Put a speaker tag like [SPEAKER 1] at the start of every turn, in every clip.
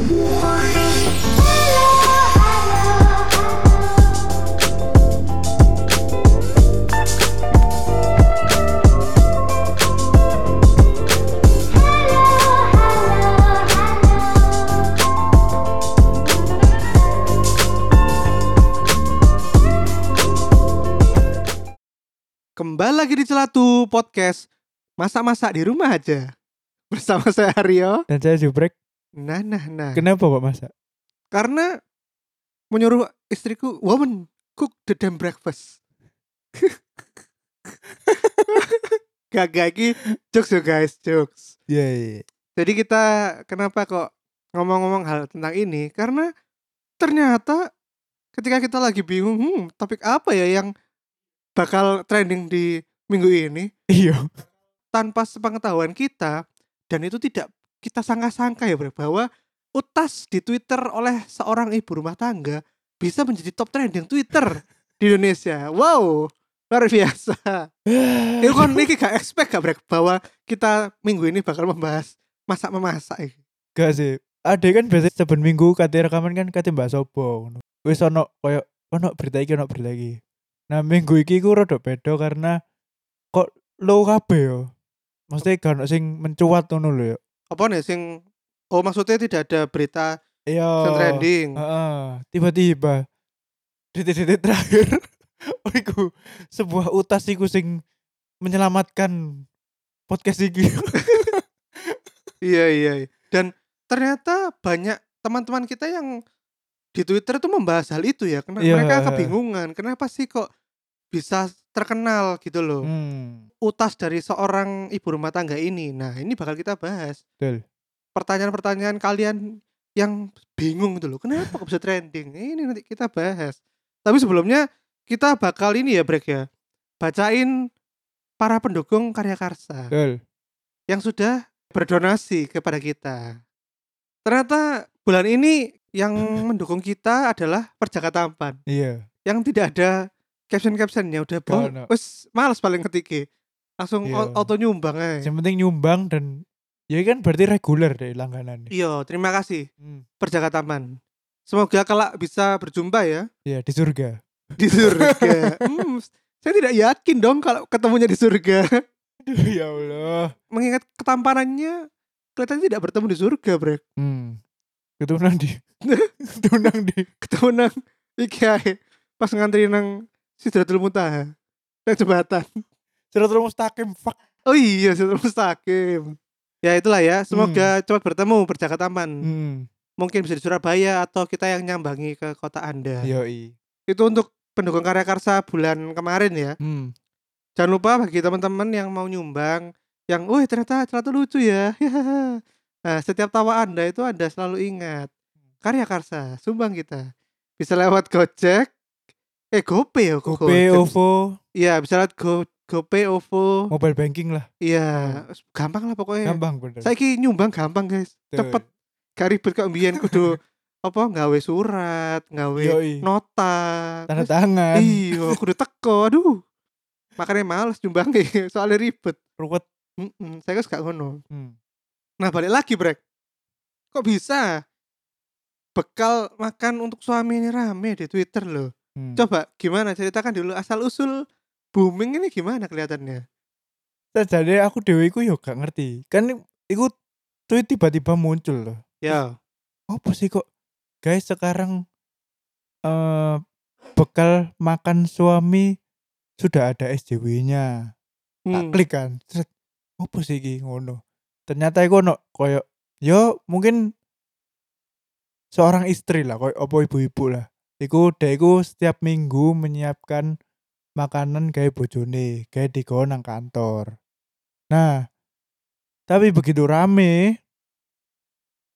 [SPEAKER 1] Kembali lagi di Celatu Podcast. Masak-masak di rumah aja. Bersama saya Aryo.
[SPEAKER 2] Dan saya jubrek.
[SPEAKER 1] Nah, nah, nah
[SPEAKER 2] Kenapa kok masak?
[SPEAKER 1] Karena menyuruh istriku Woman, cook the damn breakfast Gak, gak, ini jokes ya guys, jokes
[SPEAKER 2] Iya, iya.
[SPEAKER 1] Jadi kita kenapa kok ngomong-ngomong hal tentang ini? Karena ternyata ketika kita lagi bingung, hmm, topik apa ya yang bakal trending di minggu ini
[SPEAKER 2] Iya.
[SPEAKER 1] tanpa sepengetahuan kita dan itu tidak kita sangka-sangka ya Bre, bahwa utas di Twitter oleh seorang ibu rumah tangga bisa menjadi top trending Twitter di Indonesia. Wow, luar biasa. Itu kan ini gak expect gak Bre, bahwa kita minggu ini bakal membahas masak memasak.
[SPEAKER 2] Gak sih. Ada kan biasanya saben minggu kate rekaman kan kate mbak ngono. Wis ono koyo ono berita iki ono berita iki. Nah minggu iki ku rada beda karena kok low kabeh yo. Maksudnya gak ono sing mencuat ngono lho yo.
[SPEAKER 1] Apa nih sing Oh maksudnya tidak ada berita
[SPEAKER 2] Iya.
[SPEAKER 1] yang trending.
[SPEAKER 2] Heeh. Tiba-tiba detik-detik terakhir oh iku sebuah utas iku sing menyelamatkan podcast iki.
[SPEAKER 1] Iya iya. iya. Dan ternyata banyak teman-teman kita yang di Twitter tuh membahas hal itu ya. Karena
[SPEAKER 2] Iya.
[SPEAKER 1] mereka kebingungan. Kenapa sih kok bisa terkenal gitu loh.
[SPEAKER 2] hmm.
[SPEAKER 1] Utas dari seorang ibu rumah tangga ini. Nah ini bakal kita bahas.
[SPEAKER 2] Betul.
[SPEAKER 1] Pertanyaan-pertanyaan kalian yang bingung gitu loh. Kenapa kok bisa trending? Ini nanti kita bahas. Tapi sebelumnya kita bakal ini ya break ya. Bacain para pendukung karya karsa
[SPEAKER 2] Betul.
[SPEAKER 1] yang sudah berdonasi kepada kita. Ternyata bulan ini yang mendukung kita adalah Perjaka Tampan
[SPEAKER 2] Iya.
[SPEAKER 1] yang tidak ada caption-captionnya udah wes males paling ketiki langsung
[SPEAKER 2] Iya.
[SPEAKER 1] au- auto nyumbang aja.
[SPEAKER 2] Yang penting nyumbang dan ya kan berarti reguler deh langganan.
[SPEAKER 1] Iya, terima kasih
[SPEAKER 2] Hmm.
[SPEAKER 1] Perjaka Tampan. Semoga kelak bisa berjumpa ya
[SPEAKER 2] Ya di surga.
[SPEAKER 1] di surga. Hmm, saya tidak yakin dong kalau ketemunya di surga.
[SPEAKER 2] Aduh ya Allah.
[SPEAKER 1] Mengingat ketampanannya kelihatannya tidak bertemu di surga, Brek.
[SPEAKER 2] Hmm. Ketemu nang di. Ketemu nang di.
[SPEAKER 1] ketemu nang iki ae pas ngantri nang Sidratul Muntaha nang jembatan
[SPEAKER 2] Siratul mustaqim fuck.
[SPEAKER 1] oh iya Sidratul Mustaqim. Ya itulah ya semoga cepat bertemu Perjaka Taman.
[SPEAKER 2] Hmm.
[SPEAKER 1] mungkin bisa di Surabaya atau kita yang nyambangi ke kota Anda.
[SPEAKER 2] Yoi.
[SPEAKER 1] itu untuk pendukung karya karsa bulan kemarin ya.
[SPEAKER 2] Hmm.
[SPEAKER 1] jangan lupa bagi teman-teman yang mau nyumbang yang wah ternyata celatu lucu ya. Nah setiap tawa Anda itu Anda selalu ingat. Karya karsa sumbang kita. Bisa lewat Gojek. Eh GoPay ya Gojek.
[SPEAKER 2] OVO,
[SPEAKER 1] Iya bisa lewat Go GoPay, OVO.
[SPEAKER 2] mobile banking lah.
[SPEAKER 1] Iya, gampang lah pokoknya.
[SPEAKER 2] Gampang bener.
[SPEAKER 1] Saya nyumbang gampang guys,
[SPEAKER 2] Tuh.
[SPEAKER 1] cepet. Gak ribet kok mbiyen kudu apa nggawe surat, nggawe
[SPEAKER 2] Yoi.
[SPEAKER 1] nota.
[SPEAKER 2] Tanda
[SPEAKER 1] Terus-
[SPEAKER 2] tangan.
[SPEAKER 1] Iya, kudu teko. Aduh. Makanya males nyumbang soalnya ribet.
[SPEAKER 2] Ruwet.
[SPEAKER 1] Mm-mm, saya kan gak ngono.
[SPEAKER 2] Hmm.
[SPEAKER 1] Nah, balik lagi, Brek. Kok bisa bekal makan untuk suami ini rame di Twitter loh.
[SPEAKER 2] Hmm.
[SPEAKER 1] Coba gimana ceritakan dulu asal usul booming ini gimana kelihatannya?
[SPEAKER 2] Jadi aku dewe iku yo gak ngerti. Kan iku tweet tiba-tiba muncul loh.
[SPEAKER 1] Ya.
[SPEAKER 2] Apa sih kok guys sekarang eh bekal makan suami sudah ada SJW-nya. Tak
[SPEAKER 1] Hmm.
[SPEAKER 2] klik kan. Apa sih iki ngono. Ternyata iku ono koyo yo mungkin seorang istri lah koyo apa ibu-ibu lah. Iku dia iku setiap minggu menyiapkan makanan kayak bojone, kayak di nang kantor. Nah, tapi begitu rame,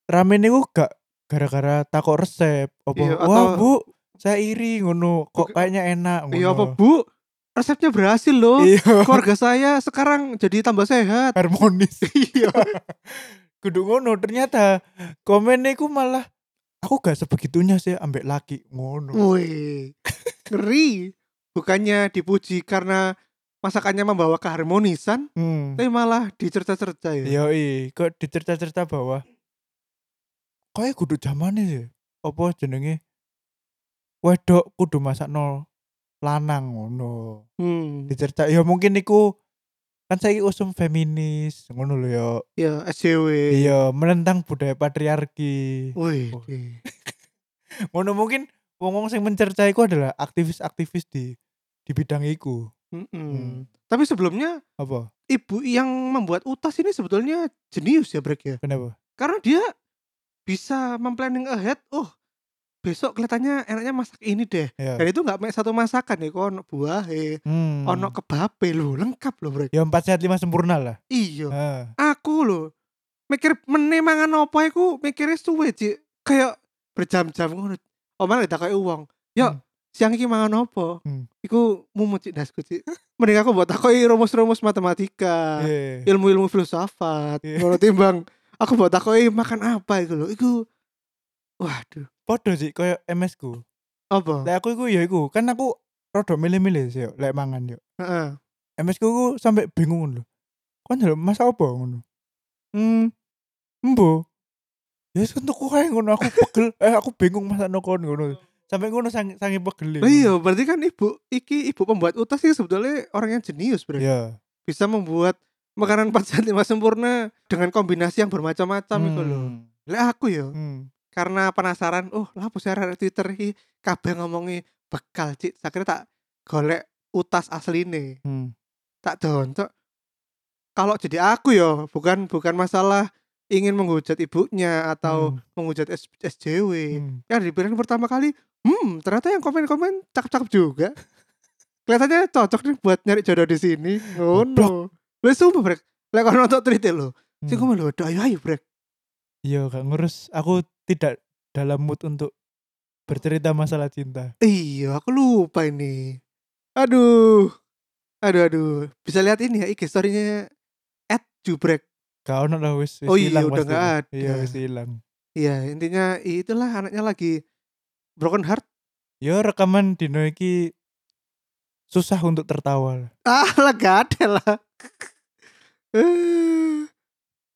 [SPEAKER 2] rame niku gak gara-gara takut resep. Apa,
[SPEAKER 1] Iya,
[SPEAKER 2] wah
[SPEAKER 1] atau-
[SPEAKER 2] bu, saya iri ngono, kok kayaknya enak ngono.
[SPEAKER 1] Iya apa bu? Resepnya berhasil loh.
[SPEAKER 2] Iya,
[SPEAKER 1] Keluarga saya sekarang jadi tambah sehat.
[SPEAKER 2] harmonis.
[SPEAKER 1] Iya.
[SPEAKER 2] Kudu ngono, ternyata komen niku malah aku gak sebegitunya sih ambek laki ngono.
[SPEAKER 1] Wih, ngeri. Bukannya dipuji karena masakannya membawa keharmonisan,
[SPEAKER 2] Hmm.
[SPEAKER 1] tapi malah dicerca-cerca ya.
[SPEAKER 2] Yoi, kok dicerita-cerita bahwa Kayak kudu zamane sih. Apa jenenge? Wedok kudu masakno lanang ngono.
[SPEAKER 1] Hmm.
[SPEAKER 2] Dicerita ya mungkin iku kan saiki usum feminis ngono lho ya.
[SPEAKER 1] Ya SJW.
[SPEAKER 2] Iya, menentang budaya patriarki.
[SPEAKER 1] Wih.
[SPEAKER 2] Oh. Ngono mungkin wong-wong sing mencerca iku adalah aktivis-aktivis di di bidang iku.
[SPEAKER 1] Mm-mm.
[SPEAKER 2] Hmm.
[SPEAKER 1] Tapi sebelumnya
[SPEAKER 2] Apa?
[SPEAKER 1] ibu yang membuat utas ini sebetulnya jenius ya Brek ya.
[SPEAKER 2] Kenapa?
[SPEAKER 1] Karena dia bisa memplanning ahead. Oh besok kelihatannya enaknya masak ini deh.
[SPEAKER 2] Ya.
[SPEAKER 1] Dan itu nggak satu masakan ya. Kok ono buah,
[SPEAKER 2] Hmm.
[SPEAKER 1] ono kebabe lo lengkap lo Brek.
[SPEAKER 2] Ya empat sehat lima sempurna lah.
[SPEAKER 1] Iya. Aku lo mikir meneh mangan apa iku mikirnya suwe Cik. Kayak berjam-jam ngono. Omah tak kayak uang. Yo,
[SPEAKER 2] Hmm.
[SPEAKER 1] siang iki mangan apa?
[SPEAKER 2] Hmm.
[SPEAKER 1] Iku mumut cik dasku cik. Mending aku buat takoki rumus-rumus matematika,
[SPEAKER 2] Iya.
[SPEAKER 1] ilmu-ilmu filsafat. Ngono timbang aku buat takoki makan apa iku lho. Iku waduh,
[SPEAKER 2] Podo sih koyo MS ku.
[SPEAKER 1] apa?
[SPEAKER 2] Lek aku iku ya iku, kan aku rada milih-milih sih lek mangan yo.
[SPEAKER 1] Heeh.
[SPEAKER 2] MS ku ku sampai bingung lho. Kon njaluk masak apa ngono? Hmm. Embo. Ya kan tuku kae ngono aku pegel. eh aku bingung masak kon ngono. Sampai ngono sang sange pegel.
[SPEAKER 1] Lah iya, berarti kan ibu iki ibu pembuat utas sih sebetulnya orang yang jenius, Bro.
[SPEAKER 2] Iya.
[SPEAKER 1] Bisa membuat makanan 4 sehat 5 sempurna dengan kombinasi yang bermacam-macam iku lho.
[SPEAKER 2] Hmm.
[SPEAKER 1] Lek aku yo
[SPEAKER 2] Hmm.
[SPEAKER 1] karena penasaran, oh lah apa sih arek Twitter iki kabeh ngomongi bekal, Cik. Akhirnya tak golek utas asline.
[SPEAKER 2] Hmm.
[SPEAKER 1] tak dontok kalau jadi aku ya bukan bukan masalah ingin menghujat ibunya atau
[SPEAKER 2] Hmm.
[SPEAKER 1] menghujat S- SJW
[SPEAKER 2] Hmm.
[SPEAKER 1] ya di pilihan pertama kali hmm ternyata yang komen-komen cakep-cakep juga. Kelihatannya cocok nih buat nyari jodoh di sini. Ngono. Lu sumpah brek. Lek kalau nonton tweet lo sih
[SPEAKER 2] Hmm.
[SPEAKER 1] gue malu ayo ayo brek.
[SPEAKER 2] Iya, gak ngurus. Aku tidak dalam mood untuk bercerita masalah cinta.
[SPEAKER 1] iya aku lupa ini. Aduh. Aduh aduh. Bisa lihat ini ya IG storynya at jubrek
[SPEAKER 2] Gak ono lah wis wis
[SPEAKER 1] Oh iya,
[SPEAKER 2] hilang
[SPEAKER 1] udah
[SPEAKER 2] pasti
[SPEAKER 1] nggak ada.
[SPEAKER 2] Iya, wis hilang.
[SPEAKER 1] Iya intinya itulah anaknya lagi broken heart
[SPEAKER 2] Ya rekaman dino iki susah untuk tertawa.
[SPEAKER 1] ah lah gak ada lah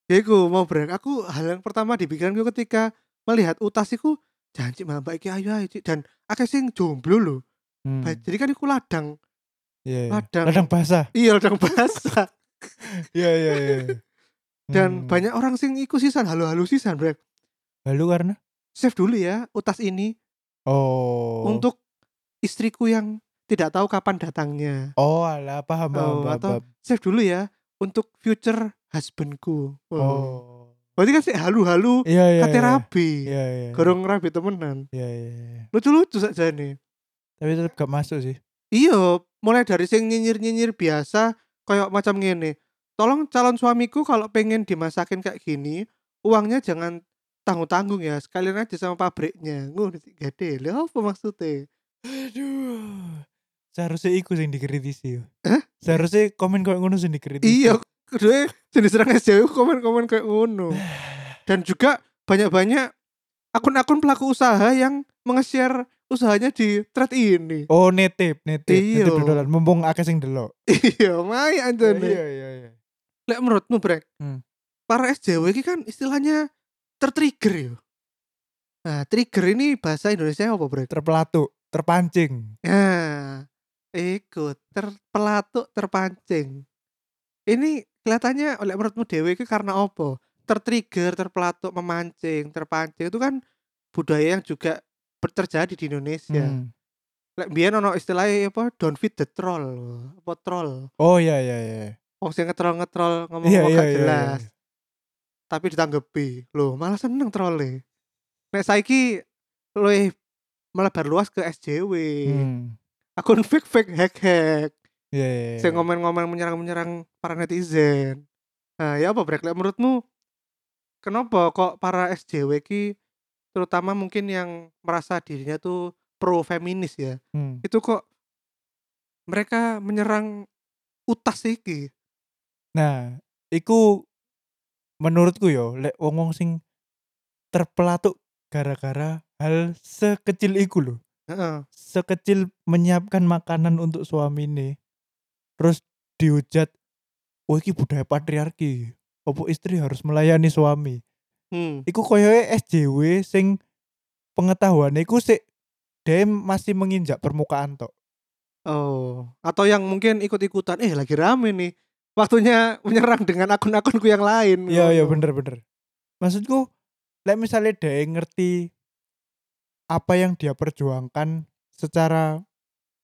[SPEAKER 1] ya iku mau brek aku hal yang pertama di pikiranku ketika melihat utas iku janji mbak iki ayo ayo Cik." dan akeh sing jomblo lho
[SPEAKER 2] Hmm.
[SPEAKER 1] Jadi kan iku ladang
[SPEAKER 2] Iya, iya.
[SPEAKER 1] ladang.
[SPEAKER 2] Ladang basah.
[SPEAKER 1] iya ladang basah
[SPEAKER 2] Iya, iya, iya.
[SPEAKER 1] Dan
[SPEAKER 2] Hmm.
[SPEAKER 1] banyak orang sing iku sisan halo-halo sisan brek
[SPEAKER 2] Lalu karena
[SPEAKER 1] save dulu ya utas ini
[SPEAKER 2] oh
[SPEAKER 1] untuk istriku yang tidak tahu kapan datangnya
[SPEAKER 2] Oh, alah paham paham,
[SPEAKER 1] Oh,
[SPEAKER 2] paham,
[SPEAKER 1] atau
[SPEAKER 2] paham.
[SPEAKER 1] save dulu ya untuk future husbandku oh.
[SPEAKER 2] Oh.
[SPEAKER 1] berarti kan sih halu-halu
[SPEAKER 2] Iya, iya.
[SPEAKER 1] kate
[SPEAKER 2] iya.
[SPEAKER 1] rabi
[SPEAKER 2] Iya, iya.
[SPEAKER 1] gorong rabi temenan
[SPEAKER 2] Iya, iya, iya.
[SPEAKER 1] lucu-lucu saja nih
[SPEAKER 2] Tapi tetap gak masuk sih.
[SPEAKER 1] iya mulai dari sing nyinyir-nyinyir biasa kayak macam ngene tolong calon suamiku kalau pengen dimasakin kayak gini uangnya jangan tanggung-tanggung ya sekalian aja sama pabriknya ngono gede lho apa maksudnya
[SPEAKER 2] Aduh. Seharusnya iku sing dikritisi yo. Seharusnya komen koyo ngono sing dikritisi.
[SPEAKER 1] iya kedua jenis serang SJW komen-komen kayak ngono dan juga banyak-banyak akun-akun pelaku usaha yang nge-share usahanya di thread ini
[SPEAKER 2] Oh, netip, netip.
[SPEAKER 1] Iya.
[SPEAKER 2] Netip dodolan mumpung akeh sing delok.
[SPEAKER 1] iya main aja nih
[SPEAKER 2] Iya, iya, iya.
[SPEAKER 1] Lek menurutmu brek
[SPEAKER 2] Hmm.
[SPEAKER 1] para SJW ini kan istilahnya tertrigger ya nah trigger ini bahasa Indonesia apa brek
[SPEAKER 2] Terpelatuk, terpancing.
[SPEAKER 1] nah ikut terpelatuk terpancing ini kelihatannya oleh menurutmu dewe itu karena apa tertrigger terpelatuk memancing terpancing itu kan budaya yang juga terjadi di Indonesia
[SPEAKER 2] Hmm.
[SPEAKER 1] lek biyen ono istilahnya apa don't feed the troll apa troll
[SPEAKER 2] Oh iya iya iya.
[SPEAKER 1] Wong sing ngetrol-ngetrol ngomong
[SPEAKER 2] Iya
[SPEAKER 1] ngomong
[SPEAKER 2] iya
[SPEAKER 1] gak
[SPEAKER 2] iya.
[SPEAKER 1] jelas
[SPEAKER 2] iya.
[SPEAKER 1] tapi ditanggapi loh malah seneng trolle nek saiki luwih melebar luas ke SJW
[SPEAKER 2] Hmm.
[SPEAKER 1] akun fake fake hack hack
[SPEAKER 2] Iya iya. iya.
[SPEAKER 1] sing ngomen-ngomen menyerang-menyerang para netizen nah ya apa brek menurutmu kenapa kok para SJW ki terutama mungkin yang merasa dirinya tuh pro feminis ya
[SPEAKER 2] Hmm.
[SPEAKER 1] itu kok mereka menyerang utas iki
[SPEAKER 2] Nah, iku menurutku yo lek wong-wong sing terpelatuk gara-gara hal sekecil iku loh.
[SPEAKER 1] Heeh.
[SPEAKER 2] Sekecil menyiapkan makanan untuk suami ini. Terus dihujat, "Oh iki budaya patriarki. Opo istri harus melayani suami?"
[SPEAKER 1] Hmm.
[SPEAKER 2] Iku koyoke SJW sing pengetahuannya iku sik dia masih menginjak permukaan tok.
[SPEAKER 1] Oh, atau yang mungkin ikut-ikutan, eh lagi rame nih. Waktunya menyerang dengan akun-akunku yang lain.
[SPEAKER 2] Iya iya bener bener. Maksudku, lek misalnya dia ngerti apa yang dia perjuangkan secara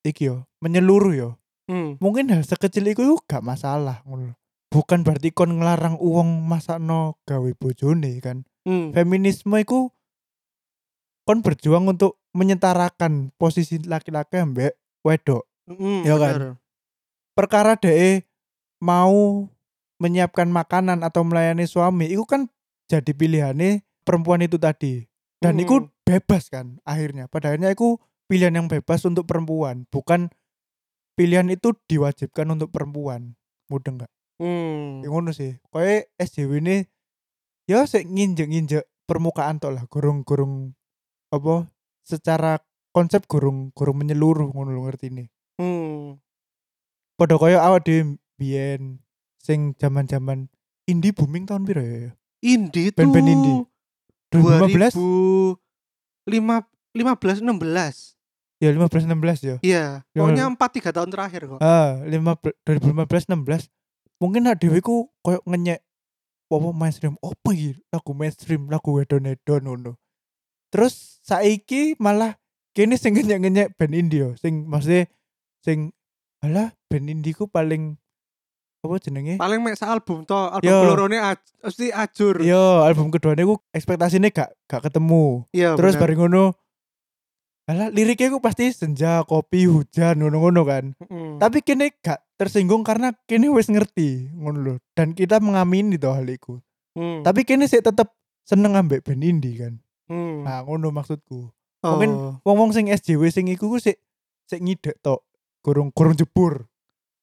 [SPEAKER 2] iki yo menyeluruh yo.
[SPEAKER 1] Hmm.
[SPEAKER 2] Mungkin hal sekecil itu gak masalah ngono. Bukan berarti kon ngelarang uang masakno gawe bojone kan.
[SPEAKER 1] Hmm.
[SPEAKER 2] Feminisme itu kon berjuang untuk menyetarakan posisi laki-laki ambek wedok.
[SPEAKER 1] Hmm,
[SPEAKER 2] Iya kan?
[SPEAKER 1] bener.
[SPEAKER 2] perkara DE mau menyiapkan makanan atau melayani suami itu kan jadi pilihannya perempuan itu tadi dan
[SPEAKER 1] Mm.
[SPEAKER 2] itu bebas kan akhirnya pada akhirnya itu pilihan yang bebas untuk perempuan bukan pilihan itu diwajibkan untuk perempuan mudeng nggak
[SPEAKER 1] Hmm.
[SPEAKER 2] yang ngono sih kowe SJW ini ya sik nginjek-nginjek permukaan tok lah gurung-gurung apa secara konsep gurung gurung menyeluruh ngono ngerti ini
[SPEAKER 1] Hmm.
[SPEAKER 2] Padha kaya awak dhewe biyen sing zaman-zaman indie booming tahun piro ya?
[SPEAKER 1] Indie tuh
[SPEAKER 2] Band-band indie. 2015?
[SPEAKER 1] 2015 15 16.
[SPEAKER 2] Ya 15 16 ya.
[SPEAKER 1] Iya,
[SPEAKER 2] Ya,
[SPEAKER 1] pokoknya 4 3 tahun terakhir kok.
[SPEAKER 2] Ah, 15 2015 16. Mungkin nak dhewe ku koyo ngenyek apa mainstream apa iki lagu mainstream lagu wedon-wedon ngono. Terus saiki malah kene sing ngenyek-ngenyek band indie yo, sing maksudnya sing alah band indie ku paling apa jenenge?
[SPEAKER 1] Paling mek album to, album
[SPEAKER 2] Yo.
[SPEAKER 1] kelorone aj- mesti ajur.
[SPEAKER 2] Yo, album keduanya ku ekspektasinya gak gak ketemu.
[SPEAKER 1] Iya,
[SPEAKER 2] Terus
[SPEAKER 1] bener.
[SPEAKER 2] bareng ngono Alah liriknya ku pasti senja, kopi, hujan, ngono-ngono kan.
[SPEAKER 1] Mm.
[SPEAKER 2] Tapi kini gak tersinggung karena kini wis ngerti ngono lho. Dan kita mengamini tuh hal itu.
[SPEAKER 1] Hmm.
[SPEAKER 2] Tapi kini sih tetep seneng ambek band indie kan.
[SPEAKER 1] Hmm.
[SPEAKER 2] Nah, ngono maksudku.
[SPEAKER 1] Oh.
[SPEAKER 2] mungkin- Wong-wong sing SJW sing iku ku sik sik ngidek tok. Gurung gurung jebur.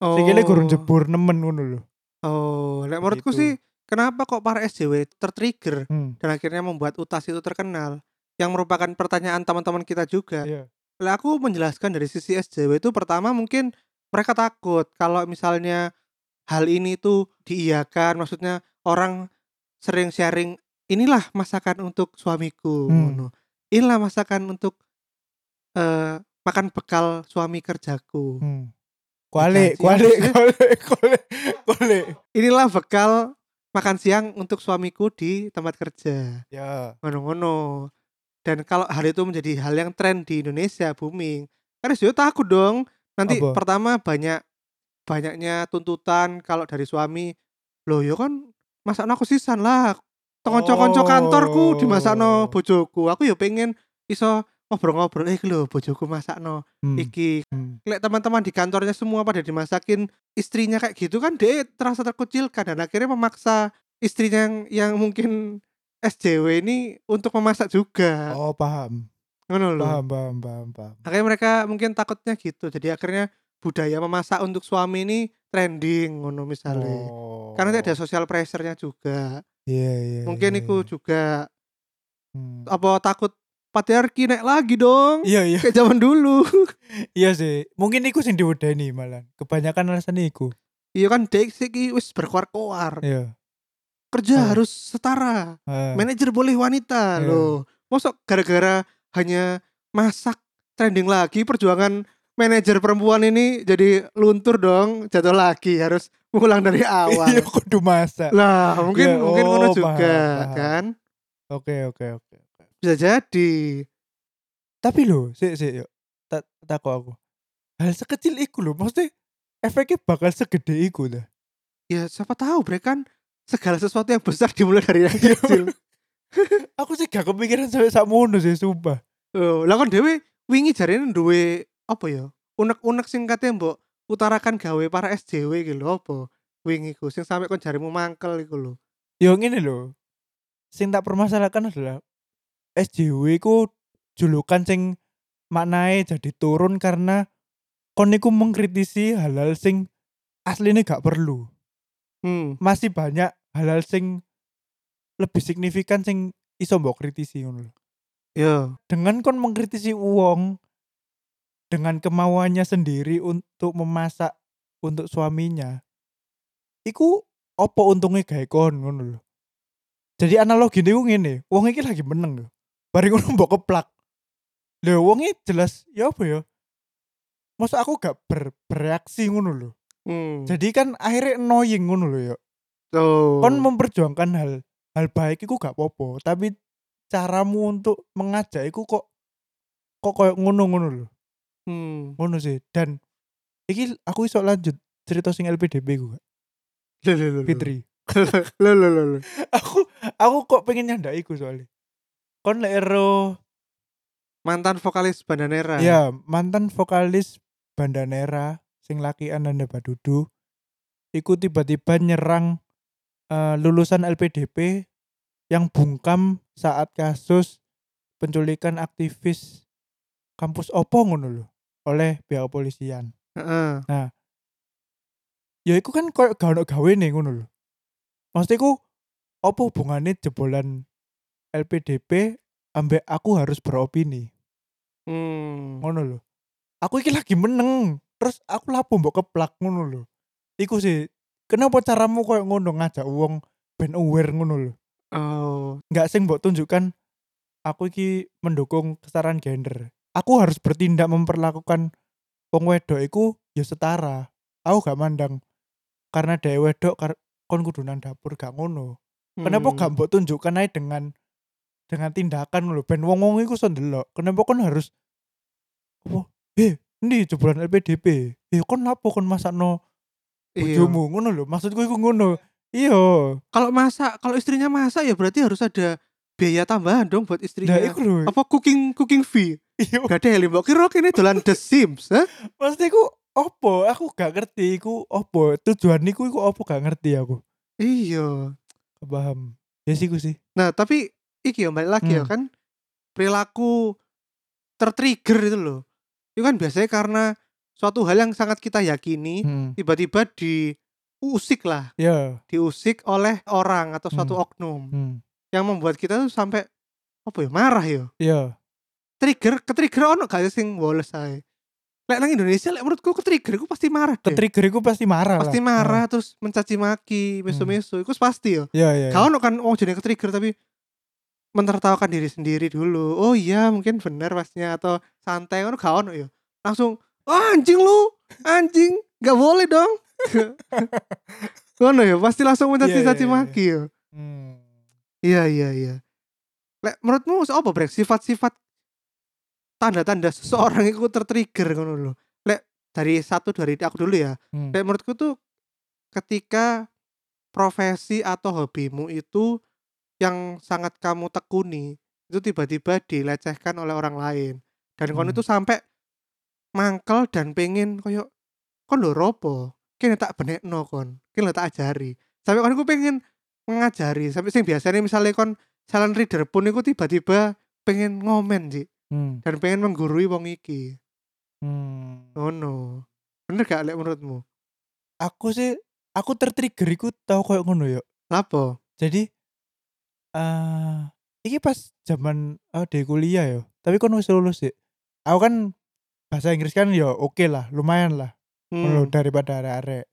[SPEAKER 1] Oh.
[SPEAKER 2] Sing kene gurung jebur nemen ngono lho.
[SPEAKER 1] Oh, lek menurutku
[SPEAKER 2] Gitu.
[SPEAKER 1] sih kenapa kok para SJW tertrigger
[SPEAKER 2] Hmm.
[SPEAKER 1] dan akhirnya membuat utas itu terkenal yang merupakan pertanyaan teman-teman kita juga.
[SPEAKER 2] Iya.
[SPEAKER 1] Lah aku menjelaskan dari sisi SJW itu pertama mungkin mereka takut kalau misalnya hal ini tuh diiyakan, maksudnya orang sering sharing inilah masakan untuk suamiku,
[SPEAKER 2] Hmm.
[SPEAKER 1] ngono. Inilah masakan untuk eh makan bekal suami kerjaku.
[SPEAKER 2] Hmm. Kuali, kuali, kuali, kuali, kuali.
[SPEAKER 1] Inilah bekal makan siang untuk suamiku di tempat kerja.
[SPEAKER 2] Ya.
[SPEAKER 1] Ngono-ngono. Dan kalau hal itu menjadi hal yang tren di Indonesia booming, kan SJW takut dong. Nanti
[SPEAKER 2] Apa?
[SPEAKER 1] pertama banyak banyaknya tuntutan kalau dari suami, loh ya kan masakno aku sisan lah. Tongon-konco kantorku
[SPEAKER 2] Oh.
[SPEAKER 1] dimasakno bojoku. Aku ya pengen iso ngobrol-ngobrol eh lho bojoku masakno
[SPEAKER 2] Hmm.
[SPEAKER 1] iki.
[SPEAKER 2] Hmm.
[SPEAKER 1] Lek teman-teman di kantornya semua pada dimasakin istrinya kayak gitu kan dia terasa terkucilkan dan akhirnya memaksa istrinya yang, yang mungkin SJW ini untuk memasak juga.
[SPEAKER 2] Oh paham,
[SPEAKER 1] Ngono lho.
[SPEAKER 2] paham, paham, paham, paham.
[SPEAKER 1] Akhirnya mereka mungkin takutnya gitu. Jadi akhirnya budaya memasak untuk suami ini trending ngono misalnya.
[SPEAKER 2] Oh.
[SPEAKER 1] Karena ada social pressure-nya juga.
[SPEAKER 2] Iya, iya.
[SPEAKER 1] Mungkin
[SPEAKER 2] iya,
[SPEAKER 1] itu
[SPEAKER 2] iya.
[SPEAKER 1] juga
[SPEAKER 2] Hmm.
[SPEAKER 1] apa takut patriarki naik lagi dong.
[SPEAKER 2] Iya, iya,
[SPEAKER 1] Kayak zaman dulu.
[SPEAKER 2] iya sih. Mungkin iku sing diwedeni malah. Kebanyakan alasan iku.
[SPEAKER 1] iya kan dek siki wis berkoar-koar.
[SPEAKER 2] Iya.
[SPEAKER 1] Kerja
[SPEAKER 2] Oh.
[SPEAKER 1] harus setara.
[SPEAKER 2] Ah.
[SPEAKER 1] Manajer boleh wanita
[SPEAKER 2] Iya.
[SPEAKER 1] loh. Mosok gara-gara hanya masak trending lagi perjuangan manajer perempuan ini jadi luntur dong, jatuh lagi harus mengulang dari awal.
[SPEAKER 2] Iya, kudu masak.
[SPEAKER 1] lah, mungkin
[SPEAKER 2] Iya,
[SPEAKER 1] mungkin ngono
[SPEAKER 2] oh,
[SPEAKER 1] juga
[SPEAKER 2] paham, paham.
[SPEAKER 1] kan.
[SPEAKER 2] Oke, oke, oke. oke.
[SPEAKER 1] Bisa jadi.
[SPEAKER 2] Tapi lho, sik sik yuk. Tak takut aku. Hal sekecil iku lho, maksudnya efeknya bakal segede iku dah.
[SPEAKER 1] Ya siapa tahu bre kan segala sesuatu yang besar dimulai dari yang
[SPEAKER 2] Iya.
[SPEAKER 1] kecil.
[SPEAKER 2] Aku sih gak kepikiran sampai sakmono sih, sumpah.
[SPEAKER 1] Oh, lah kan dhewe wingi jarene duwe apa ya? Unek-unek sing katanya mbok utarakan gawe para SJW lho apa? Wingi ku sing sampe kon jarimu mangkel iku lho.
[SPEAKER 2] Yo ngene lho. Sing tak permasalahkan adalah SJW ku julukan sing maknae jadi turun karena kon niku mengkritisi hal-hal sing aslinya gak perlu.
[SPEAKER 1] Hmm.
[SPEAKER 2] Masih banyak hal-hal sing lebih signifikan sing iso mbok kritisi ngono lho.
[SPEAKER 1] Ya.
[SPEAKER 2] Dengan kon mengkritisi uang dengan kemauannya sendiri untuk memasak untuk suaminya. Iku opo untungnya gawe kon ngono lho. Jadi analogi niku ngene, wong iki lagi meneng lho. Bareng ngono mbok keplak. Lho wong jelas ya apa ya? Masa aku gak ber- bereaksi ngono lho.
[SPEAKER 1] Hmm.
[SPEAKER 2] Jadi kan akhirnya annoying ngono lho ya.
[SPEAKER 1] Oh.
[SPEAKER 2] Kon memperjuangkan hal hal baik iku gak apa-apa, tapi caramu untuk mengajak iku kok kok koyo ngono-ngono lho.
[SPEAKER 1] Hmm.
[SPEAKER 2] Ngono sih. Dan iki aku iso lanjut cerita sing.
[SPEAKER 1] Lho, lho, lho, lho.
[SPEAKER 2] Fitri.
[SPEAKER 1] Lho, lho, lho,
[SPEAKER 2] aku aku kok pengen nyandak iku soalnya. Kon lek ero
[SPEAKER 1] Mantan vokalis Bandanera.
[SPEAKER 2] ya mantan vokalis Bandanera sing laki Ananda Badudu iku tiba-tiba nyerang eh, lulusan LPDP yang bungkam saat kasus penculikan aktivis kampus opo ngono lho oleh pihak kepolisian.
[SPEAKER 1] Heeh.
[SPEAKER 2] Ya iku kan koyo gak ono gawe nih ngono lho. Maksudku opo hubungannya jebolan LPDP ambek aku harus beropini.
[SPEAKER 1] Hmm.
[SPEAKER 2] ngono lho. Aku iki lagi meneng, terus aku lapo mbok keplak ngono lho. Iku sih, kenapa caramu koyo ngono ngajak wong ben aware ngono lho.
[SPEAKER 1] Oh.
[SPEAKER 2] Enggak sing mbok tunjukkan aku iki mendukung kesetaraan gender. Aku harus bertindak memperlakukan wong wedok iku ya setara. Aku gak mandang karena dia wedok kar kon kudu nang dapur gak ngono. Kenapa
[SPEAKER 1] Hmm.
[SPEAKER 2] gak mbok tunjukkan aja dengan dengan tindakan lho ben wong-wong iku iso ndelok. Kenapa kon harus apa? Eh, ndi jebolan LPDP? Eh, kon lapo kon masakno
[SPEAKER 1] Iya.
[SPEAKER 2] bojomu ngono lho. Maksudku iku ngono. Iya.
[SPEAKER 1] Kalau masak, kalau istrinya masak ya berarti harus ada biaya tambahan dong buat istrinya.
[SPEAKER 2] Nah, iku lho.
[SPEAKER 1] Apa cooking cooking fee?
[SPEAKER 2] Iya.
[SPEAKER 1] Gak ada mbok kira kene dolan The Sims, ha?
[SPEAKER 2] Maksudku iku opo? Aku gak ngerti iku opo. Tujuan iku iku opo gak ngerti aku.
[SPEAKER 1] Iya.
[SPEAKER 2] Paham. Ya sih sih.
[SPEAKER 1] Nah, tapi iki ya balik lagi ya
[SPEAKER 2] Hmm.
[SPEAKER 1] kan perilaku tertrigger itu loh. Itu kan biasanya karena suatu hal yang sangat kita yakini
[SPEAKER 2] Hmm.
[SPEAKER 1] tiba-tiba diusik lah,
[SPEAKER 2] Ya.
[SPEAKER 1] diusik oleh orang atau suatu
[SPEAKER 2] Hmm.
[SPEAKER 1] oknum
[SPEAKER 2] Hmm.
[SPEAKER 1] yang membuat kita tuh sampai apa ya marah ya.
[SPEAKER 2] Ya.
[SPEAKER 1] Trigger, ketrigger ono gak sih sing woles ae. Lek nang Indonesia lek menurutku ketrigger iku pasti marah deh.
[SPEAKER 2] Ketrigger iku pasti marah lah.
[SPEAKER 1] pasti marah terus mencaci maki, meso-meso, iku pasti ya.
[SPEAKER 2] Ya, ya. ya.
[SPEAKER 1] Kau kan oh jadi ketrigger tapi mentertawakan diri sendiri dulu. Oh iya mungkin benar pasnya atau santai kan ya. Langsung oh, anjing lu, anjing, nggak boleh dong. Ngono ya pasti langsung mencaci
[SPEAKER 2] Iya, iya,
[SPEAKER 1] caci
[SPEAKER 2] iya.
[SPEAKER 1] maki ya.
[SPEAKER 2] Hmm.
[SPEAKER 1] Iya iya iya. Lek menurutmu apa brek sifat-sifat tanda-tanda seseorang itu tertrigger ngono lho. Lek dari satu dari aku dulu ya.
[SPEAKER 2] Hmm.
[SPEAKER 1] Lek menurutku tuh ketika profesi atau hobimu itu yang sangat kamu tekuni itu tiba-tiba dilecehkan oleh orang lain. Dan kon
[SPEAKER 2] Hmm.
[SPEAKER 1] itu sampai mangkel dan pengen koyo kon lho ropo kene tak benekno kon kene tak ajari. Sampai kon iku pengen mengajari. Sampai sing biasanya misalnya kon jalan reader pun iku tiba-tiba pengen ngomen sih
[SPEAKER 2] Hmm.
[SPEAKER 1] dan pengen menggurui wong iki.
[SPEAKER 2] Hmm.
[SPEAKER 1] ngono. Bener gak lek menurutmu?
[SPEAKER 2] Aku sih aku tertrigger iku tau koyo ngono ya.
[SPEAKER 1] lapo
[SPEAKER 2] Jadi eh iki pas zaman oh, di kuliah ya. Tapi kon wis lulus sih. Aku kan bahasa Inggris kan ya oke lah, lumayan lah. Ngono
[SPEAKER 1] Hmm.
[SPEAKER 2] daripada arek-arek.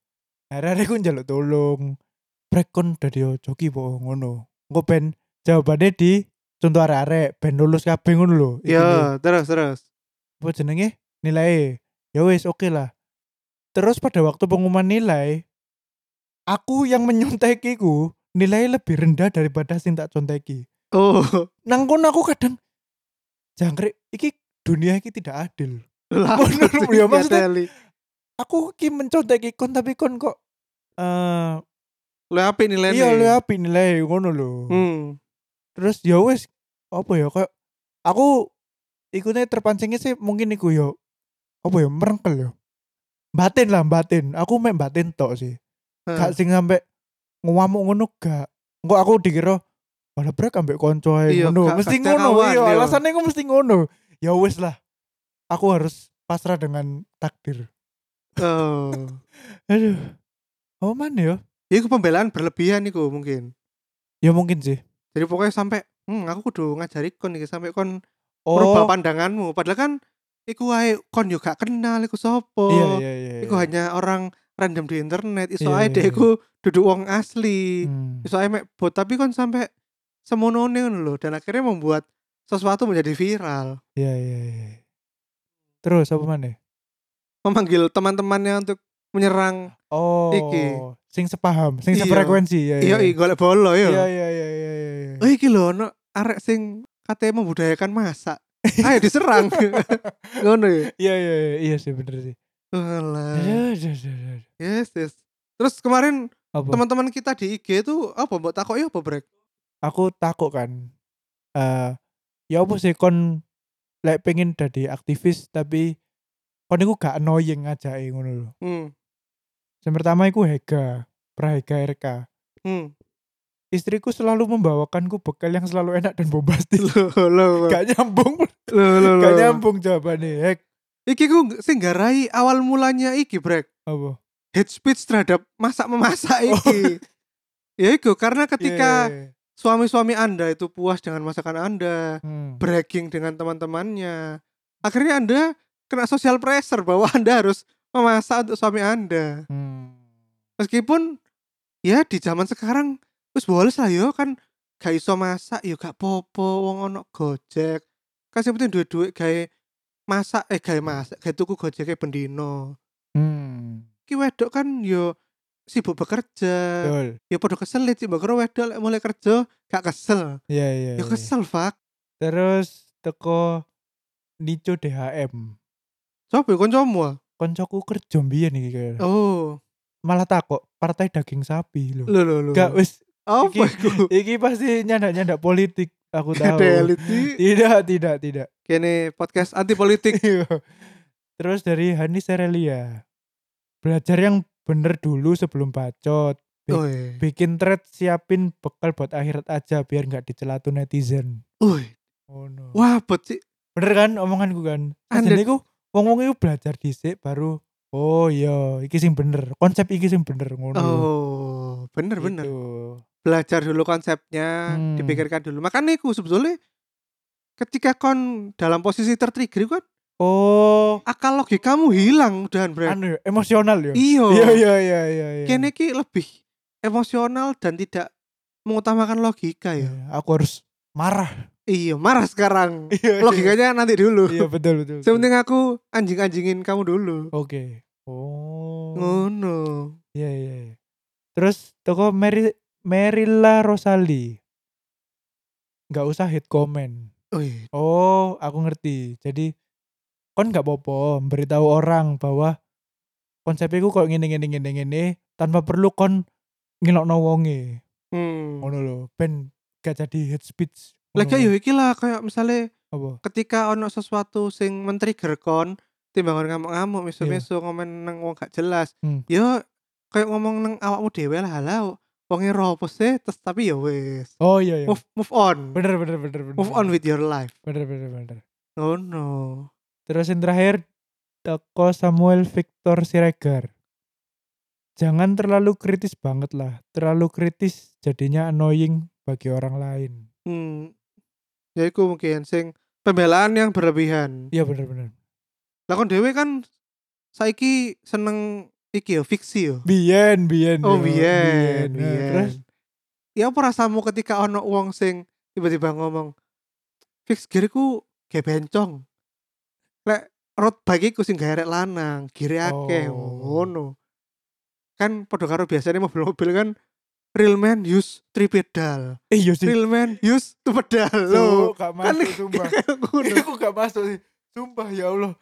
[SPEAKER 2] Arek-arek ku njaluk tolong. Brek kon dadi joki po ngono. Engko ben jawabannya di contoh arek-arek ben lulus kabeh ngono lho. Iki lho.
[SPEAKER 1] Ya, terus terus.
[SPEAKER 2] apa jenenge nilai ya wis oke lah terus pada waktu pengumuman nilai aku yang menyontekiku ku nilai lebih rendah daripada sing tak conteki.
[SPEAKER 1] Oh,
[SPEAKER 2] nang kono aku kadang jangkrik iki dunia iki tidak adil.
[SPEAKER 1] Lah.
[SPEAKER 2] Ya, maksudnya- aku ki menconteki kon tapi kon kok eh
[SPEAKER 1] Lu apa nilainya?
[SPEAKER 2] iya lu api nilai ngono lho.
[SPEAKER 1] Hmm.
[SPEAKER 2] terus ya wis apa ya kayak aku ikutnya terpancingnya sih mungkin iku yo apa ya merengkel yo batin lah batin. Aku main batin tok sih. Gak sing sampe ngamuk ngono gak Engko aku dikira malah brek ambek konco ae
[SPEAKER 1] Iya,
[SPEAKER 2] ngono mesti ngono iya
[SPEAKER 1] iya.
[SPEAKER 2] alasannya aku mesti ngono ya wis lah aku harus pasrah dengan takdir
[SPEAKER 1] Oh.
[SPEAKER 2] aduh apa mana ya
[SPEAKER 1] Ya iku pembelaan berlebihan iku mungkin.
[SPEAKER 2] ya mungkin sih
[SPEAKER 1] Jadi pokoknya sampai hmm aku kudu ngajari kon iki sampai kon merubah
[SPEAKER 2] oh
[SPEAKER 1] pandanganmu. Padahal kan iku wae kon yo gak kenal iku sopo.
[SPEAKER 2] iya iya iya
[SPEAKER 1] Iku
[SPEAKER 2] iya.
[SPEAKER 1] hanya orang random di internet. Iso
[SPEAKER 2] Iya,
[SPEAKER 1] ae
[SPEAKER 2] iya,
[SPEAKER 1] deh
[SPEAKER 2] iya.
[SPEAKER 1] duduk wong asli.
[SPEAKER 2] Hmm.
[SPEAKER 1] Iso ae mek bot tapi kon sampai semonone ngono lho dan akhirnya membuat sesuatu menjadi viral.
[SPEAKER 2] Iya iya iya. Terus apa mana?
[SPEAKER 1] Memanggil teman-temannya untuk menyerang
[SPEAKER 2] Oh,
[SPEAKER 1] Iki.
[SPEAKER 2] sing sepaham, sing
[SPEAKER 1] Iya.
[SPEAKER 2] sefrekuensi ya.
[SPEAKER 1] iya iya golek bolo
[SPEAKER 2] Iya
[SPEAKER 1] ya.
[SPEAKER 2] iya iya iya iya. iya.
[SPEAKER 1] Oh iki lho ono arek sing katanya membudayakan masak. Ayo diserang. Ngono ya.
[SPEAKER 2] Iya iya iya iya sih bener sih.
[SPEAKER 1] Alah. Yes, yes. Terus kemarin teman-teman kita di IG itu apa mbok takoki apa brek?
[SPEAKER 2] Aku takut kan. Eh ya apa sih kon lek pengen jadi aktivis tapi kon iku gak annoying aja ngono lho.
[SPEAKER 1] Hmm.
[SPEAKER 2] Yang pertama iku Hega, Prahega RK.
[SPEAKER 1] Hmm.
[SPEAKER 2] Istriku selalu membawakanku bekal yang selalu enak dan bombastis.
[SPEAKER 1] Loh, loh,
[SPEAKER 2] gak nyambung,
[SPEAKER 1] loh, loh,
[SPEAKER 2] gak nyambung jawabannya. Hek,
[SPEAKER 1] Iki ku sing garai awal mulanya iki brek.
[SPEAKER 2] apa?
[SPEAKER 1] Hate speech terhadap masak memasak iki. ya iku karena ketika
[SPEAKER 2] Iya, iya, iya.
[SPEAKER 1] suami-suami Anda itu puas dengan masakan Anda,
[SPEAKER 2] Hmm.
[SPEAKER 1] bragging dengan teman-temannya. Akhirnya Anda kena social pressure bahwa Anda harus memasak untuk suami Anda.
[SPEAKER 2] Hmm.
[SPEAKER 1] Meskipun ya di zaman sekarang wis boles lah yo kan gak iso masak yo gak popo wong ono Gojek. Kasih penting duit-duit gawe masak eh gawe masak gawe tuku Gojek kayak bendino.
[SPEAKER 2] Hmm.
[SPEAKER 1] Ki wedok kan yo sibuk bekerja.
[SPEAKER 2] Betul.
[SPEAKER 1] Ya podo kesel sih mbak wedok lek mulai kerja gak kesel.
[SPEAKER 2] Iya iya.
[SPEAKER 1] Ya
[SPEAKER 2] iya.
[SPEAKER 1] kesel fak.
[SPEAKER 2] Terus teko Nico DHM.
[SPEAKER 1] Coba koncomu. ah?
[SPEAKER 2] Koncoku kerja mbiyen iki kayaknya.
[SPEAKER 1] Oh,
[SPEAKER 2] Malah takok partai daging sapi lho.
[SPEAKER 1] lho lho lho.
[SPEAKER 2] Gak wis
[SPEAKER 1] apa
[SPEAKER 2] iki- iki pasti nyandak-nyandak politik aku tahu. Tidak, tidak, tidak.
[SPEAKER 1] Kene podcast anti politik.
[SPEAKER 2] Iya. Terus dari Hani Serelia. Belajar yang bener dulu sebelum bacot. Bi-
[SPEAKER 1] Oi.
[SPEAKER 2] Bikin thread siapin bekal buat akhirat aja biar nggak dicela tuh netizen.
[SPEAKER 1] Oi.
[SPEAKER 2] Oh no.
[SPEAKER 1] Wah, bet sih.
[SPEAKER 2] Bener kan omonganku kan? Jadi ku wong-wong itu belajar dhisik baru oh iya iki sing bener. Konsep iki sing bener ngono.
[SPEAKER 1] Oh, bener bener. Belajar dulu konsepnya,
[SPEAKER 2] Hmm.
[SPEAKER 1] dipikirkan dulu. Makanya iku sebetulnya ketika kon dalam posisi tertrigger kan
[SPEAKER 2] Oh,
[SPEAKER 1] akal logikamu hilang udahan bre.
[SPEAKER 2] anu emosional ya.
[SPEAKER 1] Iya.
[SPEAKER 2] Iya iya iya iya. iya.
[SPEAKER 1] Kene ki lebih emosional dan tidak mengutamakan logika ya.
[SPEAKER 2] Iya, Aku harus marah.
[SPEAKER 1] Iya, marah sekarang.
[SPEAKER 2] Iya.
[SPEAKER 1] Logikanya nanti dulu.
[SPEAKER 2] Iya betul betul. betul.
[SPEAKER 1] Aku anjing-anjingin kamu dulu.
[SPEAKER 2] Oke. Oh.
[SPEAKER 1] Ngono.
[SPEAKER 2] Iya iya. iya. Terus toko Mary Merilla Rosali. Nggak usah hate comment.
[SPEAKER 1] Wih,
[SPEAKER 2] Oh, aku ngerti. Jadi kon nggak popo memberitahu orang bahwa konsepnya ku kok ngene ngene ngene ngene tanpa perlu kon ngilokno wonge.
[SPEAKER 1] hmm.
[SPEAKER 2] Ngono lho, ben gak jadi hate speech.
[SPEAKER 1] Lagi yo iki lah kayak misalnya
[SPEAKER 2] apa?
[SPEAKER 1] ketika ono sesuatu sing men-trigger kon timbangan ngamuk-ngamuk misu-misu ngomen nang wong gak jelas.
[SPEAKER 2] Hmm.
[SPEAKER 1] Yo kayak ngomong nang awakmu dhewe lah lah wonge ropo sih terus tapi ya wis.
[SPEAKER 2] Oh iya iya.
[SPEAKER 1] Move move on.
[SPEAKER 2] Bener bener bener bener.
[SPEAKER 1] Move on with your life.
[SPEAKER 2] Bener bener bener.
[SPEAKER 1] Oh no.
[SPEAKER 2] Terus yang terakhir toko Samuel Victor Siregar. Jangan terlalu kritis banget lah. Terlalu kritis jadinya annoying bagi orang lain.
[SPEAKER 1] Hmm. Ya iku mungkin sing pembelaan yang berlebihan.
[SPEAKER 2] Iya bener-bener.
[SPEAKER 1] Lah kon dhewe kan saiki seneng iki yo fiksi yo.
[SPEAKER 2] Bien, bien.
[SPEAKER 1] Oh
[SPEAKER 2] yo,
[SPEAKER 1] biyen,
[SPEAKER 2] Nah,
[SPEAKER 1] biyen.
[SPEAKER 2] Terus
[SPEAKER 1] Ya apa rasamu ketika ono wong sing tiba-tiba ngomong fix gearku kayak bencong. Lek road bike iku sing gawe arek lanang, gire akeh
[SPEAKER 2] Oh.
[SPEAKER 1] ngono. Kan padha karo biasanya mobil-mobil kan real man use three pedal,
[SPEAKER 2] eh iya sih.
[SPEAKER 1] real man use two pedal
[SPEAKER 2] Tuh,
[SPEAKER 1] lho.
[SPEAKER 2] gak
[SPEAKER 1] Kan
[SPEAKER 2] masuk sumpah.
[SPEAKER 1] kayak ngono.
[SPEAKER 2] Iku gak masuk sih. Sumpah ya Allah.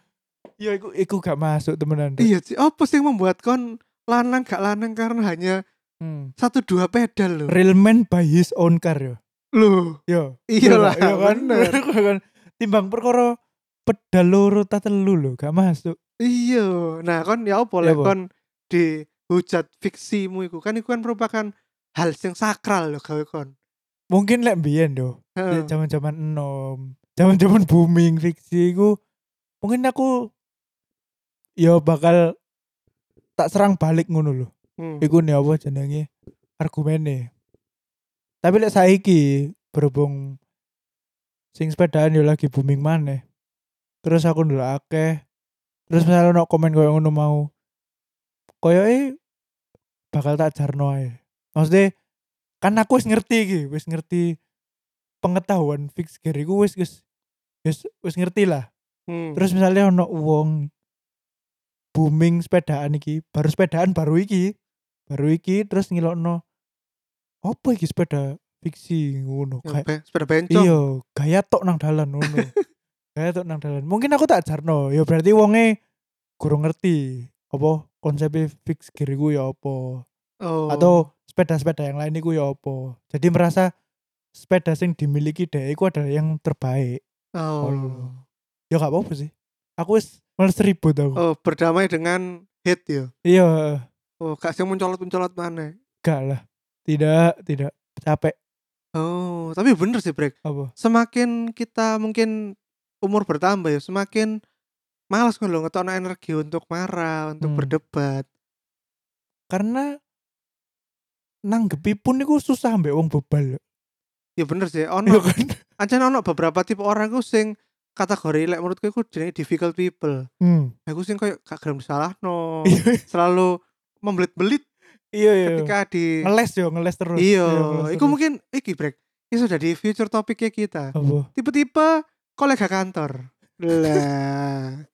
[SPEAKER 2] Iya iku iku gak masuk temenan.
[SPEAKER 1] Iya sih, apa sih yang membuat kon lanang gak lanang karena hanya
[SPEAKER 2] Hmm.
[SPEAKER 1] satu dua pedal lho.
[SPEAKER 2] Real man by his own car yo.
[SPEAKER 1] Loh,
[SPEAKER 2] Yo.
[SPEAKER 1] iyalah,
[SPEAKER 2] Iya kan? kan? Timbang perkara pedal loro ta telu lho, gak masuk.
[SPEAKER 1] Iya, nah kon ya apa
[SPEAKER 2] Ya
[SPEAKER 1] lek
[SPEAKER 2] apa?
[SPEAKER 1] kon dihujat fiksimu iku kan iku kan merupakan hal yang sakral loh gawe kon.
[SPEAKER 2] Mungkin lek mbiyen yo.
[SPEAKER 1] Heeh.
[SPEAKER 2] Zaman-zaman enom, zaman-zaman booming fiksi iku mungkin aku yo bakal tak serang balik ngono lho.
[SPEAKER 1] Hmm.
[SPEAKER 2] Iku nih apa jenenge argumennya. Tapi lek saiki berhubung sing sepedaan yo lagi booming maneh. Terus aku ndelok akeh. Terus misalnya ono komen koyo ngono mau. Koyoke bakal tak jarno ae. Maksudnya kan aku wis ngerti iki, wis ngerti pengetahuan fix gear iku wis wis wis wis ngerti lah.
[SPEAKER 1] Hmm.
[SPEAKER 2] Terus misalnya ono wong booming sepedaan iki, baru sepedaan baru iki. Baru iki terus ngilokno apa iki sepeda fiksi ngono.
[SPEAKER 1] Ya,
[SPEAKER 2] Kayak
[SPEAKER 1] sepeda bencong.
[SPEAKER 2] iya, gaya tok nang dalan ngono. gaya tok nang dalan. Mungkin aku tak jarno, ya berarti wonge kurang ngerti apa konsep fix gear iku ya apa.
[SPEAKER 1] Oh.
[SPEAKER 2] Atau sepeda-sepeda yang lain iku ya apa. Jadi merasa sepeda sing dimiliki dhek iku adalah yang terbaik.
[SPEAKER 1] oh.
[SPEAKER 2] Oh. Ya gak apa-apa sih. Aku wis males ribut aku.
[SPEAKER 1] Oh, berdamai dengan hate ya.
[SPEAKER 2] Iya,
[SPEAKER 1] Oh, gak sih mencolot-mencolot mana.
[SPEAKER 2] gak lah. Tidak, tidak capek
[SPEAKER 1] Oh, tapi bener sih, Brek.
[SPEAKER 2] apa?
[SPEAKER 1] Semakin kita mungkin umur bertambah ya, semakin malas kan lo ngetokno energi untuk marah, untuk
[SPEAKER 2] Hmm.
[SPEAKER 1] berdebat.
[SPEAKER 2] Karena nanggepi pun iku susah mbek wong bebal.
[SPEAKER 1] Ya bener sih,
[SPEAKER 2] Iya
[SPEAKER 1] ono
[SPEAKER 2] kan?
[SPEAKER 1] ancen ono beberapa tipe orang ku sing kategori lek menurutku iku jenenge difficult people.
[SPEAKER 2] Hmm.
[SPEAKER 1] Aku sing koyo gak gelem disalahno,
[SPEAKER 2] Iya,
[SPEAKER 1] selalu membelit-belit
[SPEAKER 2] iya, iya.
[SPEAKER 1] ketika di
[SPEAKER 2] Ngeles yo, ngeles terus.
[SPEAKER 1] Iya, iku
[SPEAKER 2] terus.
[SPEAKER 1] mungkin iki brek. Itu jadi future topiknya kita. Tipe-tipe kolega kantor. Lah.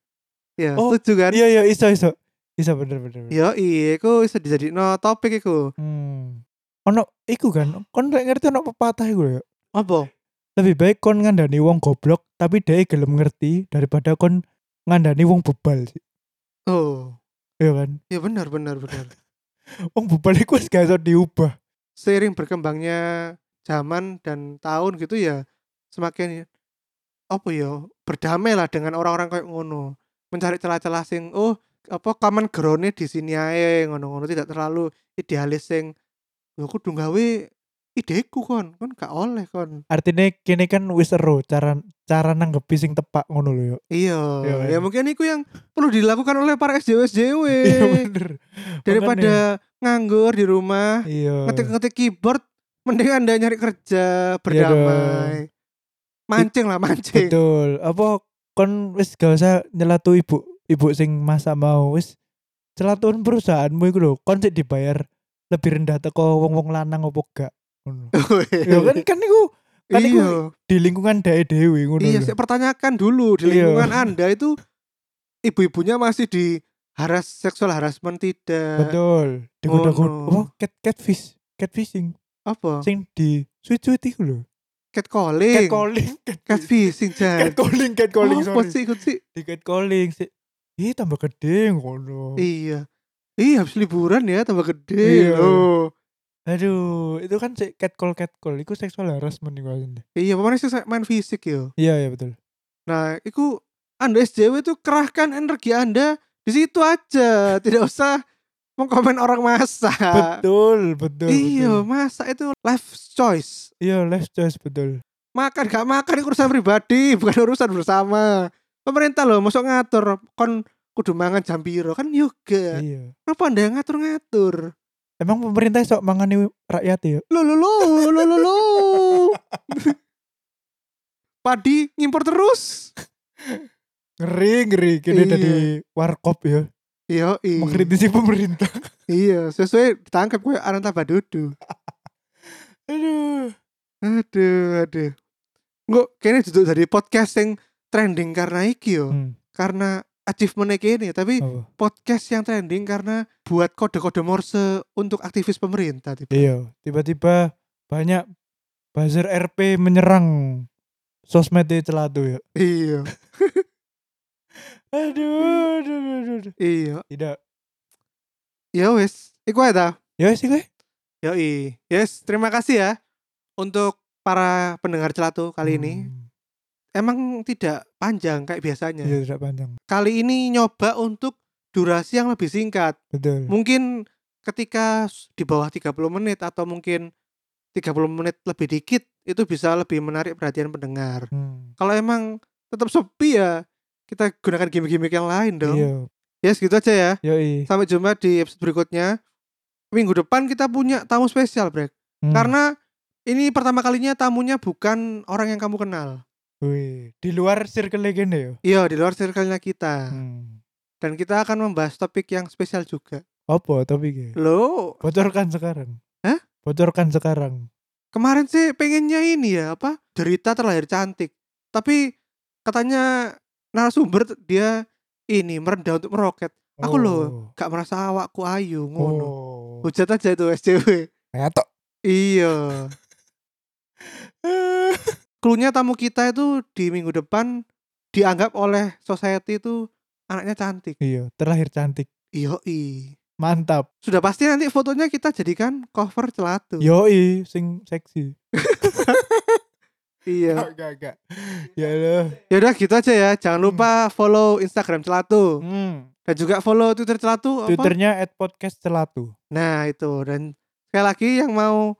[SPEAKER 1] ya,
[SPEAKER 2] Oh,
[SPEAKER 1] setuju kan?
[SPEAKER 2] Iya, iya, iso, iso. Iso bener bener. bener.
[SPEAKER 1] Yo, iya, iku bisa dijadiin topik iku.
[SPEAKER 2] Hmm. Ono iku kan, kon lek ngerti ono pepatah iku ya.
[SPEAKER 1] Apa?
[SPEAKER 2] Lebih baik kon ngandani wong goblok tapi dia gelem ngerti daripada kon ngandani wong bebal sih.
[SPEAKER 1] Oh,
[SPEAKER 2] Iya kan?
[SPEAKER 1] ya benar benar benar.
[SPEAKER 2] Wong bebal wis gak iso diubah.
[SPEAKER 1] Seiring berkembangnya zaman dan tahun gitu ya, semakin apa ya berdamai lah dengan orang-orang kayak ngono mencari celah-celah sing oh apa common ground di sini ae ngono-ngono tidak terlalu idealis sing yo kudu gawe ideku kon kon gak oleh kon
[SPEAKER 2] Artinya kini kan wis ero cara cara nanggepi sing tepak ngono lho yo.
[SPEAKER 1] iya
[SPEAKER 2] Iya,
[SPEAKER 1] ya
[SPEAKER 2] iya.
[SPEAKER 1] mungkin itu yang perlu dilakukan oleh para SJW SJW
[SPEAKER 2] Iya bener.
[SPEAKER 1] daripada nganggur di rumah
[SPEAKER 2] iya.
[SPEAKER 1] ngetik-ngetik keyboard mending anda nyari kerja berdamai mancing lah mancing
[SPEAKER 2] Betul. Apa kon wis gak usah nyelatu ibu ibu sing masak mau wis celatuan perusahaanmu iku lho kon sik dibayar lebih rendah teko wong-wong lanang opo gak. ya kan kan iku kan
[SPEAKER 1] iya
[SPEAKER 2] di lingkungan dae dewe ngono
[SPEAKER 1] iya saya pertanyakan dulu di
[SPEAKER 2] Iya.
[SPEAKER 1] lingkungan anda itu ibu-ibunya masih di haras seksual harassment tidak
[SPEAKER 2] Betul. Digoda-goda
[SPEAKER 1] Ngono.
[SPEAKER 2] apa cat catfish, catfishing
[SPEAKER 1] apa
[SPEAKER 2] sing di sweet-sweet iku lho.
[SPEAKER 1] catcalling
[SPEAKER 2] Catcalling, cat
[SPEAKER 1] catfishing jan
[SPEAKER 2] catcalling, catcalling
[SPEAKER 1] apa
[SPEAKER 2] sorry.
[SPEAKER 1] sih ikut sih
[SPEAKER 2] Di catcalling sih. Ih tambah gede ngono.
[SPEAKER 1] iya iya habis liburan ya tambah gede
[SPEAKER 2] Iya.
[SPEAKER 1] loh
[SPEAKER 2] Aduh, itu kan catcall catcall, itu seksual harassment iku asline.
[SPEAKER 1] iya sih saya main fisik yo
[SPEAKER 2] Iya, iya betul.
[SPEAKER 1] Nah, itu Anda SJW itu kerahkan energi Anda di situ aja, tidak usah mengkomen orang masak.
[SPEAKER 2] betul, betul.
[SPEAKER 1] Iya, masak itu life choice.
[SPEAKER 2] Iya, life choice betul.
[SPEAKER 1] Makan gak makan itu urusan pribadi, bukan urusan bersama. Pemerintah loh, masuk ngatur kon kudu mangan jam piro kan yoga.
[SPEAKER 2] Iya.
[SPEAKER 1] Kenapa Anda yang ngatur-ngatur?
[SPEAKER 2] Emang pemerintah sok mangani rakyat ya?
[SPEAKER 1] Lo lo lo lo lo lo. Padi ngimpor terus.
[SPEAKER 2] Ngeri, ngeri. Kini
[SPEAKER 1] Iya.
[SPEAKER 2] dari warkop ya.
[SPEAKER 1] Iya, iya.
[SPEAKER 2] Mengkritisi pemerintah.
[SPEAKER 1] Iya, sesuai ditangkap gue Ananta Badudu.
[SPEAKER 2] Aduh.
[SPEAKER 1] Aduh, aduh. Nggak, kayaknya duduk dari podcast yang trending karena iki yo.
[SPEAKER 2] Hmm,
[SPEAKER 1] Karena achievement ini, tapi
[SPEAKER 2] apa?
[SPEAKER 1] podcast yang trending karena buat kode-kode Morse untuk aktivis pemerintah. tiba.
[SPEAKER 2] Iya, tiba-tiba banyak buzzer RP menyerang sosmed di celatu ya.
[SPEAKER 1] Iya,
[SPEAKER 2] Aduh, aduh, aduh, aduh, aduh.
[SPEAKER 1] iya.
[SPEAKER 2] Tidak.
[SPEAKER 1] Ya wes, iku ta.
[SPEAKER 2] Ya sih gue.
[SPEAKER 1] Yoi. Yes, terima kasih ya untuk para pendengar celatu kali ini. Emang tidak panjang kayak biasanya.
[SPEAKER 2] Iya, tidak panjang.
[SPEAKER 1] Kali ini nyoba untuk durasi yang lebih singkat.
[SPEAKER 2] Betul.
[SPEAKER 1] mungkin ketika di bawah 30 menit atau mungkin 30 menit lebih dikit itu bisa lebih menarik perhatian pendengar.
[SPEAKER 2] Hmm.
[SPEAKER 1] Kalau emang tetap sepi ya kita gunakan gimmick-gimmick yang lain dong.
[SPEAKER 2] Iya.
[SPEAKER 1] Ya segitu aja ya.
[SPEAKER 2] Yoi.
[SPEAKER 1] Sampai jumpa di episode berikutnya. Minggu depan kita punya tamu spesial, Brek.
[SPEAKER 2] Hmm.
[SPEAKER 1] Karena ini pertama kalinya tamunya bukan orang yang kamu kenal.
[SPEAKER 2] Wih, di luar circle legenda ya.
[SPEAKER 1] Iya, di luar circle-nya kita.
[SPEAKER 2] Hmm.
[SPEAKER 1] Dan kita akan membahas topik yang spesial juga.
[SPEAKER 2] Apa topiknya?
[SPEAKER 1] Loh,
[SPEAKER 2] Bocorkan sekarang.
[SPEAKER 1] Hah?
[SPEAKER 2] Bocorkan sekarang.
[SPEAKER 1] kemarin sih pengennya ini ya apa derita terlahir cantik tapi katanya narasumber dia ini merendah untuk meroket aku loh
[SPEAKER 2] Oh.
[SPEAKER 1] gak merasa awakku ayu ngono
[SPEAKER 2] Oh.
[SPEAKER 1] hujat aja itu SJW
[SPEAKER 2] Kayak tok.
[SPEAKER 1] iya Klunya tamu kita itu di minggu depan dianggap oleh society itu anaknya cantik
[SPEAKER 2] iya, terlahir cantik.
[SPEAKER 1] Yoi.
[SPEAKER 2] Mantap.
[SPEAKER 1] Sudah pasti nanti fotonya kita jadikan cover celatu.
[SPEAKER 2] Yoi, sing seksi.
[SPEAKER 1] Iya.
[SPEAKER 2] Gak, gak. Ya Allah.
[SPEAKER 1] Ya udah gitu aja ya. Jangan lupa follow Instagram celatu
[SPEAKER 2] Hmm.
[SPEAKER 1] dan juga follow Twitter celatu?
[SPEAKER 2] Twitternya at podcast celatu.
[SPEAKER 1] Nah, itu dan sekali lagi yang mau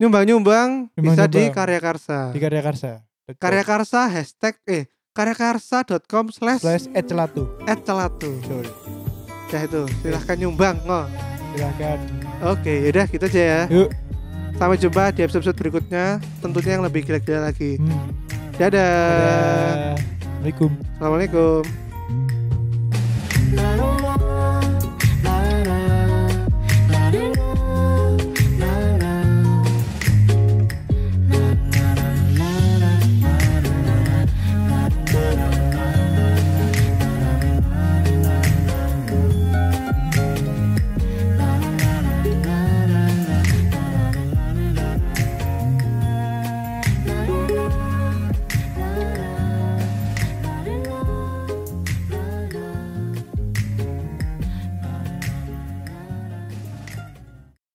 [SPEAKER 1] nyumbang-nyumbang bisa di
[SPEAKER 2] Nyumbang-nyumbang.
[SPEAKER 1] Karya Karsa.
[SPEAKER 2] Di Karya Karsa.
[SPEAKER 1] Karya Karsa hashtag eh karyakarsa.com slash
[SPEAKER 2] slash at celatu.
[SPEAKER 1] at celatu. Ya itu, silahkan nyumbang. Oh.
[SPEAKER 2] Silahkan.
[SPEAKER 1] Oke, yaudah gitu aja ya.
[SPEAKER 2] Yuk.
[SPEAKER 1] Sampai jumpa di episode berikutnya, tentunya yang lebih gila-gila lagi.
[SPEAKER 2] Hmm.
[SPEAKER 1] Dadah.
[SPEAKER 2] Dadah. Assalamualaikum.
[SPEAKER 1] Assalamualaikum.
[SPEAKER 3] La